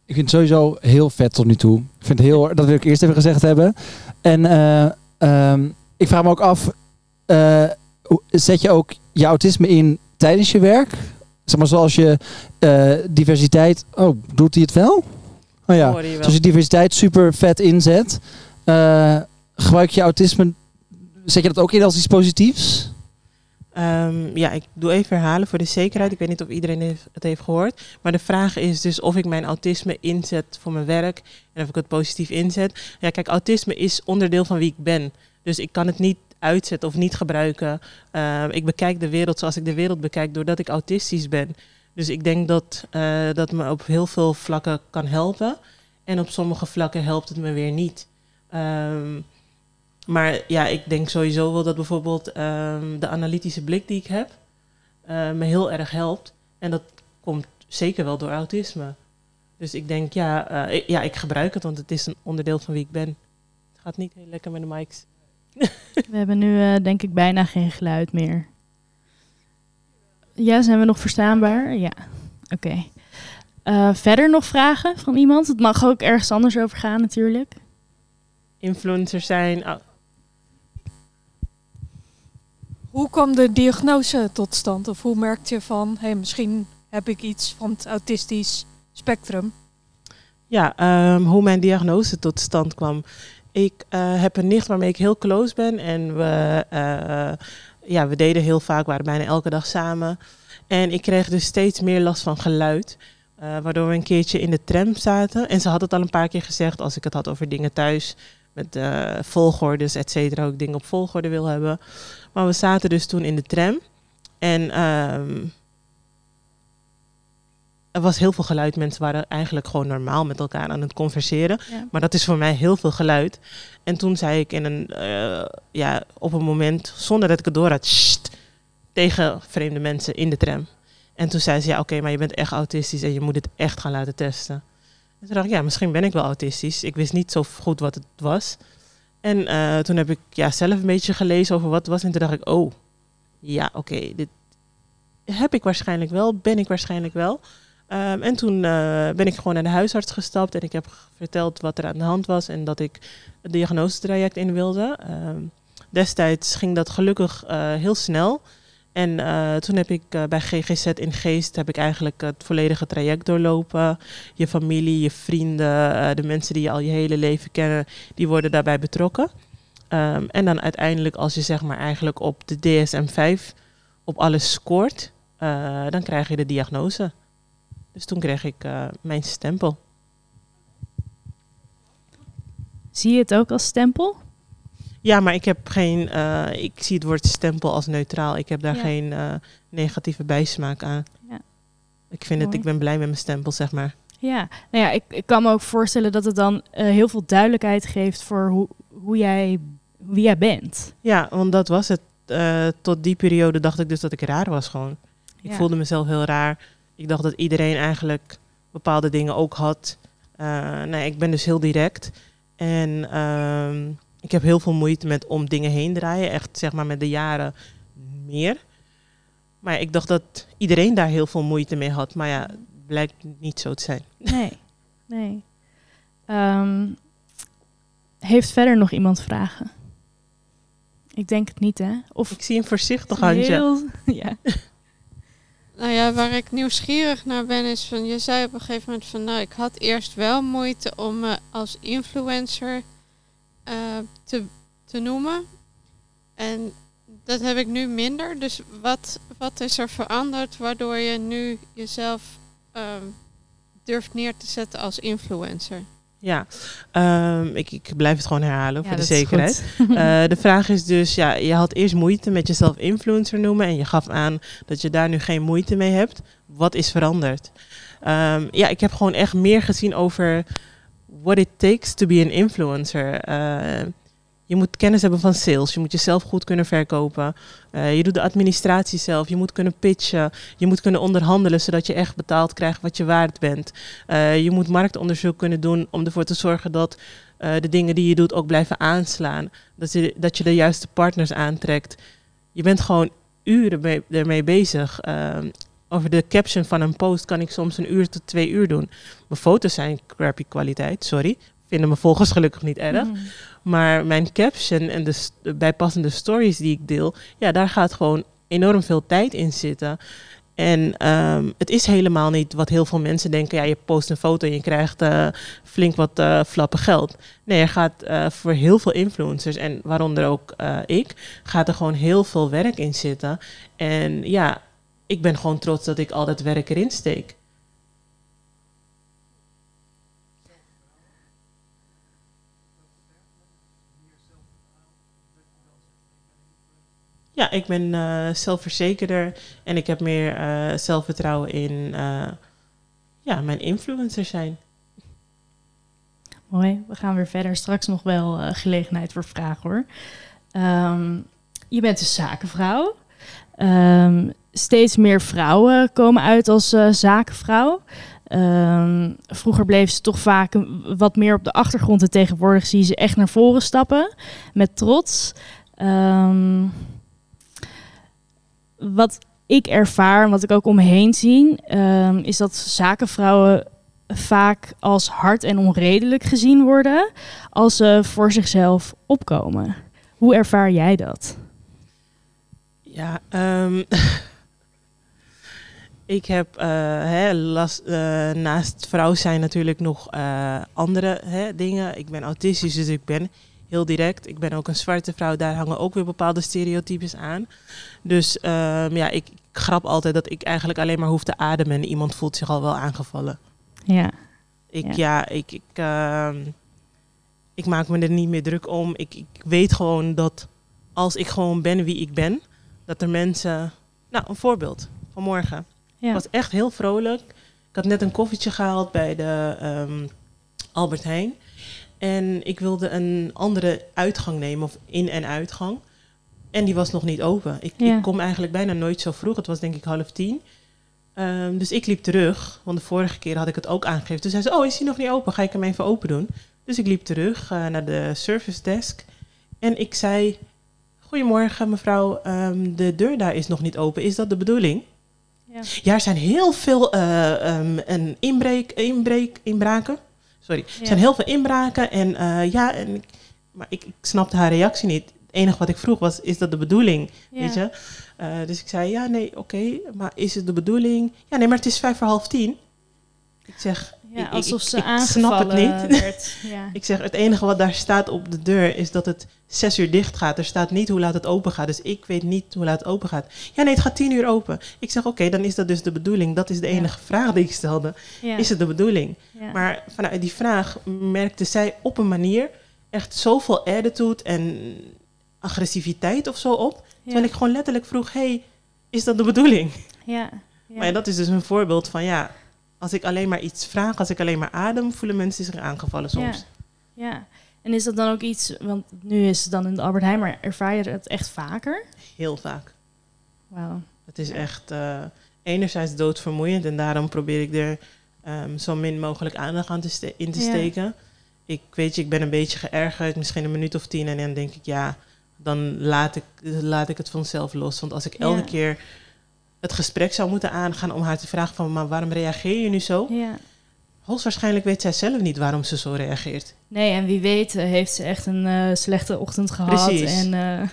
Ik vind het sowieso heel vet tot nu toe. Ik vind het heel, dat wil ik eerst even gezegd hebben. En uh, um, ik vraag me ook af, uh, zet je ook je autisme in tijdens je werk? Zeg maar zoals je uh, diversiteit, oh, doet hij het wel? Oh ja, zoals je diversiteit super vet inzet. gebruik je autisme, zet je dat ook in als iets positiefs? Um, ja, ik doe even herhalen voor de zekerheid. Ik weet niet of iedereen het heeft gehoord. Maar de vraag is dus of ik mijn autisme inzet voor mijn werk en of ik het positief inzet. Ja, kijk, autisme is onderdeel van wie ik ben. Dus ik kan het niet uitzetten of niet gebruiken. Uh, ik bekijk de wereld zoals ik de wereld bekijk doordat ik autistisch ben. Dus ik denk dat uh, dat me op heel veel vlakken kan helpen. En op sommige vlakken helpt het me weer niet. Um, maar ja, ik denk sowieso wel dat bijvoorbeeld um, de analytische blik die ik heb uh, me heel erg helpt. En dat komt zeker wel door autisme. Dus ik denk, ja, uh, ik, ja, ik gebruik het, want het is een onderdeel van wie ik ben. Het gaat niet heel lekker met de mics. [laughs] We hebben nu uh, denk ik bijna geen geluid meer. Ja, zijn we nog verstaanbaar? Ja, oké. Okay. verder nog vragen van iemand? Het mag ook ergens anders over gaan natuurlijk. Influencers zijn, Hoe kwam de diagnose tot stand? Of hoe merkte je van, hey, misschien heb ik iets van het autistisch spectrum? Ja, um, hoe mijn diagnose tot stand kwam. Ik uh, heb een nicht waarmee ik heel close ben. En we, uh, ja, we deden heel vaak, waren bijna elke dag samen. En ik kreeg dus steeds meer last van geluid. Uh, waardoor we een keertje in de tram zaten. En ze had het al een paar keer gezegd als ik het had over dingen thuis. Met volgordes, et. Ook dingen op volgorde wil hebben. Maar we zaten dus toen in de tram. En um, er was heel veel geluid. Mensen waren eigenlijk gewoon normaal met elkaar aan het converseren. Ja. Maar dat is voor mij heel veel geluid. En toen zei ik in een, uh, ja, op een moment, zonder dat ik het door had, sst, tegen vreemde mensen in de tram. En toen zei ze, ja oké, okay, maar je bent echt autistisch en je moet het echt gaan laten testen. En toen dacht ik, ja, misschien ben ik wel autistisch. Ik wist niet zo goed wat het was. En uh, toen heb ik ja, zelf een beetje gelezen over wat was. En toen dacht ik, oh, ja, oké, dit heb ik waarschijnlijk wel, ben ik waarschijnlijk wel. Um, en toen uh, ben ik gewoon naar de huisarts gestapt en ik heb verteld wat er aan de hand was en dat ik het diagnosetraject in wilde. Um, destijds ging dat gelukkig uh, heel snel. En uh, toen heb ik uh, bij GGZ in Geest heb ik eigenlijk het volledige traject doorlopen. Je familie, je vrienden, uh, de mensen die je al je hele leven kennen, die worden daarbij betrokken. Um, en dan uiteindelijk als je zeg maar eigenlijk op de DSM-5 op alles scoort, dan krijg je de diagnose. Dus toen kreeg ik mijn stempel. Zie je het ook als stempel? Ja, maar ik heb geen. Uh, ik zie het woord stempel als neutraal. Ik heb daar ja. geen uh, negatieve bijsmaak aan. Ja. Ik vind Mooi. het, ik ben blij met mijn stempel, zeg maar. Ja, nou ja, ik, ik kan me ook voorstellen dat het dan uh, heel veel duidelijkheid geeft voor hoe, hoe jij, wie jij bent. Ja, want dat was het. tot die periode dacht ik dus dat ik raar was gewoon. Ik ja. voelde mezelf heel raar. Ik dacht dat iedereen eigenlijk bepaalde dingen ook had. nee, ik ben dus heel direct. En ik heb heel veel moeite met om dingen heen draaien. Echt zeg maar met de jaren meer. Maar ja, ik dacht dat iedereen daar heel veel moeite mee had. Maar ja, het blijkt niet zo te zijn. Nee, nee. Ehm, heeft verder nog iemand vragen? Ik denk het niet, hè? Of Ik zie een voorzichtig handje. heel... [laughs] Ja. Nou ja, waar ik nieuwsgierig naar ben is van je zei op een gegeven moment van nou ik had eerst wel moeite om me als influencer eh, te, te noemen. En dat heb ik nu minder. Dus wat, wat is er veranderd waardoor je nu jezelf ehm, durft neer te zetten als influencer? Ja, ehm, ik, ik blijf het gewoon herhalen Ja, voor de zekerheid. [laughs] Eh, de vraag is dus, ja, je had eerst moeite met jezelf influencer noemen en je gaf aan dat je daar nu geen moeite mee hebt. Wat is veranderd? Ehm, ja, ik heb gewoon echt meer gezien over what it takes to be an influencer. Eh, je moet kennis hebben van sales, je moet jezelf goed kunnen verkopen. Eh, je doet de administratie zelf, je moet kunnen pitchen, je moet kunnen onderhandelen zodat je echt betaald krijgt wat je waard bent. Eh, je moet marktonderzoek kunnen doen om ervoor te zorgen dat de dingen die je doet ook blijven aanslaan. Dat je, dat je de juiste partners aantrekt. Je bent gewoon uren mee, ermee bezig. Over de caption van een post kan ik soms een uur tot twee uur doen. Mijn foto's zijn crappy kwaliteit, sorry. Vinden mijn volgers gelukkig niet erg. Mhm. Maar mijn caption en de, st- de bijpassende stories die ik deel, ja, daar gaat gewoon enorm veel tijd in zitten. En ehm, het is helemaal niet wat heel veel mensen denken. Ja, je post een foto en je krijgt eh, flink wat eh, flappen geld. Nee, er gaat eh, voor heel veel influencers, en waaronder ook ik, gaat er gewoon heel veel werk in zitten. En ja, ik ben gewoon trots dat ik al dat werk erin steek. Ja, ik ben eh, zelfverzekerder en ik heb meer eh, zelfvertrouwen in eh, ja, mijn influencer zijn. Mooi, we gaan weer verder. Straks nog wel gelegenheid voor vragen hoor. Ehm, je bent een zakenvrouw. Ehm, steeds meer vrouwen komen uit als eh, zakenvrouw. Ehm, vroeger bleef ze toch vaak wat meer op de achtergrond en tegenwoordig zie je ze echt naar voren stappen met trots. Ehm, wat ik ervaar en wat ik ook om me heen zie, ehm, is dat zakenvrouwen vaak als hard en onredelijk gezien worden als ze voor zichzelf opkomen. Hoe ervaar jij dat? Ja, [laughs] ik heb eh, hè, last, eh, naast vrouw zijn natuurlijk nog eh, andere hè, dingen. Ik ben autistisch, dus ik ben heel direct. Ik ben ook een zwarte vrouw, daar hangen ook weer bepaalde stereotypes aan. Dus ehm, ja, ik, grap altijd dat ik eigenlijk alleen maar hoef te ademen en iemand voelt zich al wel aangevallen. Ja, Ik, Ja. ja, ik, ik, ehm, ik maak me er niet meer druk om. Ik, ik weet gewoon dat als ik gewoon ben wie ik ben, dat er mensen. Nou, een voorbeeld. Vanmorgen. Ja. Ik was echt heel vrolijk. Ik had net een koffietje gehaald bij de ehm, Albert Heijn. En ik wilde een andere uitgang nemen, of in- en uitgang. En die was nog niet open. Ik, Ja. ik kom eigenlijk bijna nooit zo vroeg. Het was denk ik half tien. Ehm, dus ik liep terug, want de vorige keer had ik het ook aangegeven. Toen zei ze, oh, is die nog niet open? Ga ik hem even open doen? Dus ik liep terug eh, naar de service desk. En ik zei, goedemorgen mevrouw, ehm, de deur daar is nog niet open. Is dat de bedoeling? Ja. Ja, er zijn heel veel ehm, een inbreek, inbreek, inbraken. Sorry. Ja. Er zijn heel veel inbraken. En eh, ja, en ik, maar ik, ik snapte haar reactie niet. Het enige wat ik vroeg was, is dat de bedoeling? Ja. Weet je? Eh, dus ik zei, ja, nee, oké. maar is het de bedoeling? Ja, nee, maar het is vijf voor half tien. Ik zeg, Ja, ik- alsof ik- ze ik aangevallen snap het niet. werd. [laughs] Ja. Ik zeg, het enige wat daar staat op de deur is dat het zes uur dicht gaat. Er staat niet hoe laat het open gaat. Dus ik weet niet hoe laat het open gaat. Ja, nee, het gaat tien uur open. Ik zeg, oké, dan is dat dus de bedoeling. Dat is de Ja. enige vraag die ik stelde. Ja. Is het de bedoeling? Maar vanuit die vraag merkte zij op een manier echt zoveel attitude en agressiviteit of zo op. Terwijl ik gewoon letterlijk vroeg, hey, is dat de bedoeling? ja. Ja. Maar dat is dus een voorbeeld van, ja, als ik alleen maar iets vraag, als ik alleen maar adem, voelen mensen zich aangevallen soms. Ja. En is dat dan ook iets, want nu is het dan in de Albert Heijn, maar ervaar je het echt vaker? Heel vaak. Wauw. Het is Ja. echt eh, enerzijds doodvermoeiend en daarom probeer ik er ehm, zo min mogelijk aandacht aan te in te Ja. steken. Ik weet je, ik ben een beetje geërgerd, misschien een minuut of tien en dan denk ik, ja, dan laat ik, laat ik het vanzelf los. Want als ik elke Ja. keer het gesprek zou moeten aangaan om haar te vragen van, maar waarom reageer je nu zo? Ja. Hoogstwaarschijnlijk weet zij zelf niet waarom ze zo reageert. Nee, en wie weet eh, heeft ze echt een eh, slechte ochtend gehad. Precies. En eh,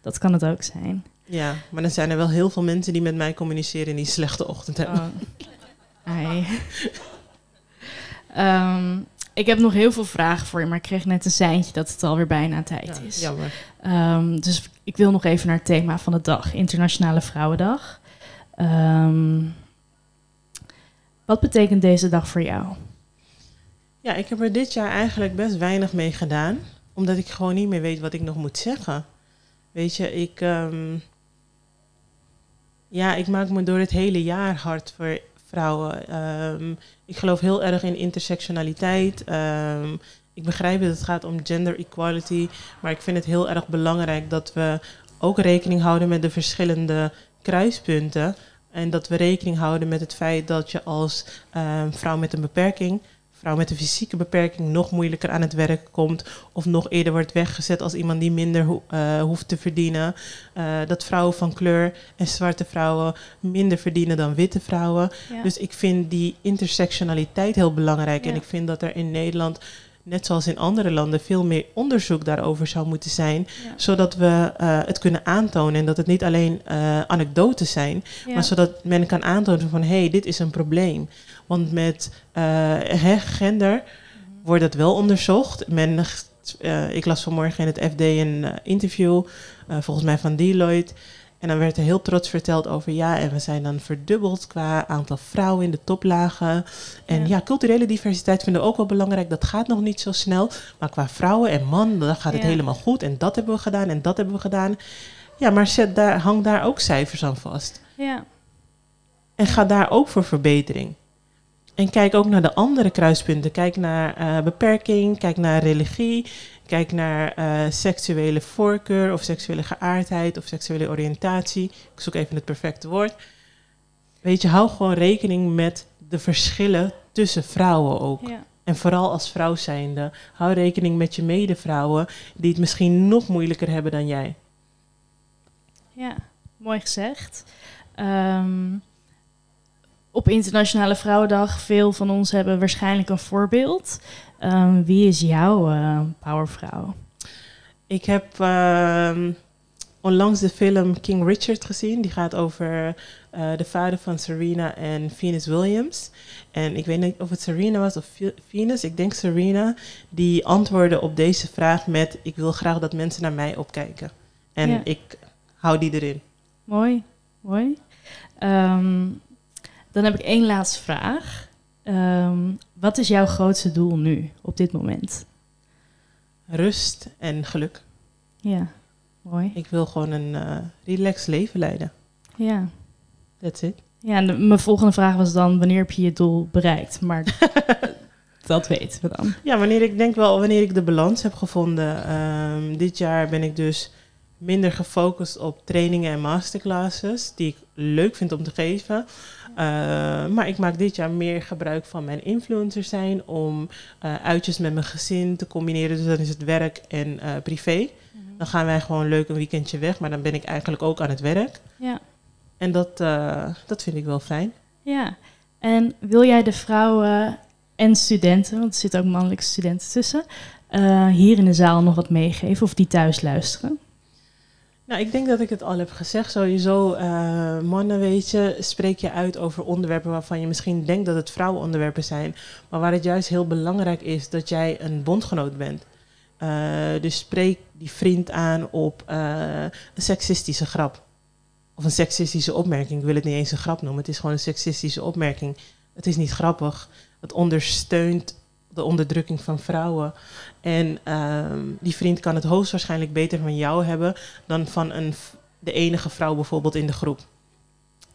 dat kan het ook zijn. Ja, maar dan zijn er wel heel veel mensen die met mij communiceren en die slechte ochtend hebben. Oh. Ehm, ik heb nog heel veel vragen voor je, maar ik kreeg net een seintje dat het alweer bijna tijd Ja, is. jammer. Ehm, dus ik wil nog even naar het thema van de dag, Internationale Vrouwendag. Ehm, wat betekent deze dag voor jou? Ja, ik heb er dit jaar eigenlijk best weinig mee gedaan. Omdat ik gewoon niet meer weet wat ik nog moet zeggen. Weet je, ik... ehm, ja, ik maak me door het hele jaar hard voor vrouwen. Ehm, ik geloof heel erg in intersectionaliteit. Ik begrijp dat het gaat om gender equality. Maar ik vind het heel erg belangrijk dat we ook rekening houden met de verschillende kruispunten. En dat we rekening houden met het feit dat je als ehm, vrouw met een beperking, vrouw met een fysieke beperking, nog moeilijker aan het werk komt. Of nog eerder wordt weggezet als iemand die minder ho- eh, hoeft te verdienen. Eh, dat vrouwen van kleur en zwarte vrouwen minder verdienen dan witte vrouwen. Ja. Dus ik vind die intersectionaliteit heel belangrijk. En ik vind dat er in Nederland, net zoals in andere landen, veel meer onderzoek daarover zou moeten zijn. Ja. Zodat we eh, het kunnen aantonen. En dat het niet alleen eh, anekdotes zijn. Ja. Maar zodat men kan aantonen van hé, hey, dit is een probleem. Want met hè, gender wordt het wel onderzocht. Men, ik las vanmorgen in het FD een interview, volgens mij van Deloitte. En dan werd er heel trots verteld over ja, en we zijn dan verdubbeld qua aantal vrouwen in de toplagen. En Ja. ja, culturele diversiteit vinden we ook wel belangrijk. Dat gaat nog niet zo snel. Maar qua vrouwen en man, dan gaat het Ja. helemaal goed. En dat hebben we gedaan en dat hebben we gedaan. Ja, maar zet daar, hang daar ook cijfers aan vast. ja. En ga daar ook voor verbetering. En kijk ook naar de andere kruispunten. Kijk naar eh, beperking, kijk naar religie, kijk naar eh, seksuele voorkeur of seksuele geaardheid of seksuele oriëntatie. Ik zoek even het perfecte woord. Weet je, hou gewoon rekening met de verschillen tussen vrouwen ook. ja. En vooral als vrouw zijnde, hou rekening met je medevrouwen die het misschien nog moeilijker hebben dan jij. Ja, mooi gezegd. Ehm, op Internationale Vrouwendag, veel van ons hebben waarschijnlijk een voorbeeld. Ehm, wie is jouw eh, powervrouw? Ik heb ehm, onlangs de film King Richard gezien. Die gaat over eh, de vader van Serena en Venus Williams. En ik weet niet of het Serena was of Ve- Venus. Ik denk Serena. Die antwoordde op deze vraag met... Ik wil graag dat mensen naar mij opkijken. En Ja. ik hou die erin. Mooi, mooi. Ehm, dan heb ik één laatste vraag. Ehm, wat is jouw grootste doel nu, op dit moment? Rust en geluk. Ja, mooi. Ik wil gewoon een eh relaxed leven leiden. Ja, That's it. ja en de- mijn volgende vraag was dan, wanneer heb je je doel bereikt? Maar [laughs] dat weten we dan. Ja, wanneer ik denk wel, wanneer ik de balans heb gevonden. Ehm, dit jaar ben ik dus minder gefocust op trainingen en masterclasses, die ik leuk vind om te geven. Eh, maar ik maak dit jaar meer gebruik van mijn influencer zijn om eh, uitjes met mijn gezin te combineren. Dus dan is het werk en eh, privé. Dan gaan wij gewoon leuk een weekendje weg, maar dan ben ik eigenlijk ook aan het werk. Ja. En dat, dat vind ik wel fijn. Ja, en wil jij de vrouwen en studenten, want er zitten ook mannelijke studenten tussen, hier in de zaal nog wat meegeven of die thuis luisteren? Nou, ik denk dat ik het al heb gezegd. Sowieso, eh, mannen, weet je, spreek je uit over onderwerpen waarvan je misschien denkt dat het vrouwenonderwerpen zijn. Maar waar het juist heel belangrijk is dat jij een bondgenoot bent. Eh, dus spreek die vriend aan op eh, een seksistische grap. Of een seksistische opmerking. Ik wil het niet eens een grap noemen. Het is gewoon een seksistische opmerking. Het is niet grappig. Het ondersteunt de onderdrukking van vrouwen. En ehm, die vriend kan het hoogstwaarschijnlijk beter van jou hebben dan van een, de enige vrouw bijvoorbeeld in de groep.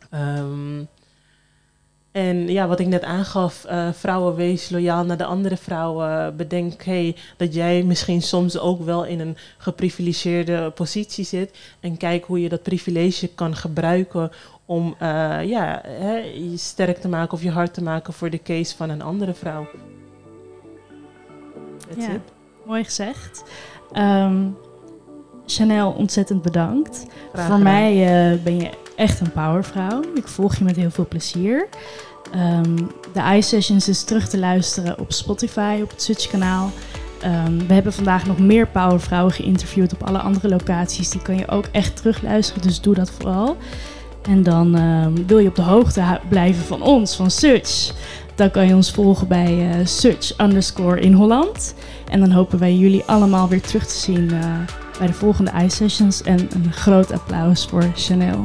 Ehm, en ja, wat ik net aangaf, eh, vrouwen wees loyaal naar de andere vrouwen. Bedenk hey, dat jij misschien soms ook wel in een geprivilegeerde positie zit. En kijk hoe je dat privilege kan gebruiken om eh, ja, hè, je sterk te maken of je hard te maken voor de case van een andere vrouw. That's Ja. it. Mooi gezegd. Ehm, Chanel, ontzettend bedankt. Graag Voor mij eh, ben je echt een powervrouw. Ik volg je met heel veel plezier. Ehm, de iSessions is terug te luisteren op Spotify, op het Switch-kanaal. Ehm, we hebben vandaag nog meer powervrouwen geïnterviewd op alle andere locaties. Die kan je ook echt terugluisteren, dus doe dat vooral. En dan wil je op de hoogte blijven van ons, van Search. Dan kan je ons volgen bij eh Search underscore in Holland. En dan hopen wij jullie allemaal weer terug te zien eh, bij de volgende iSessions. En een groot applaus voor Chanel.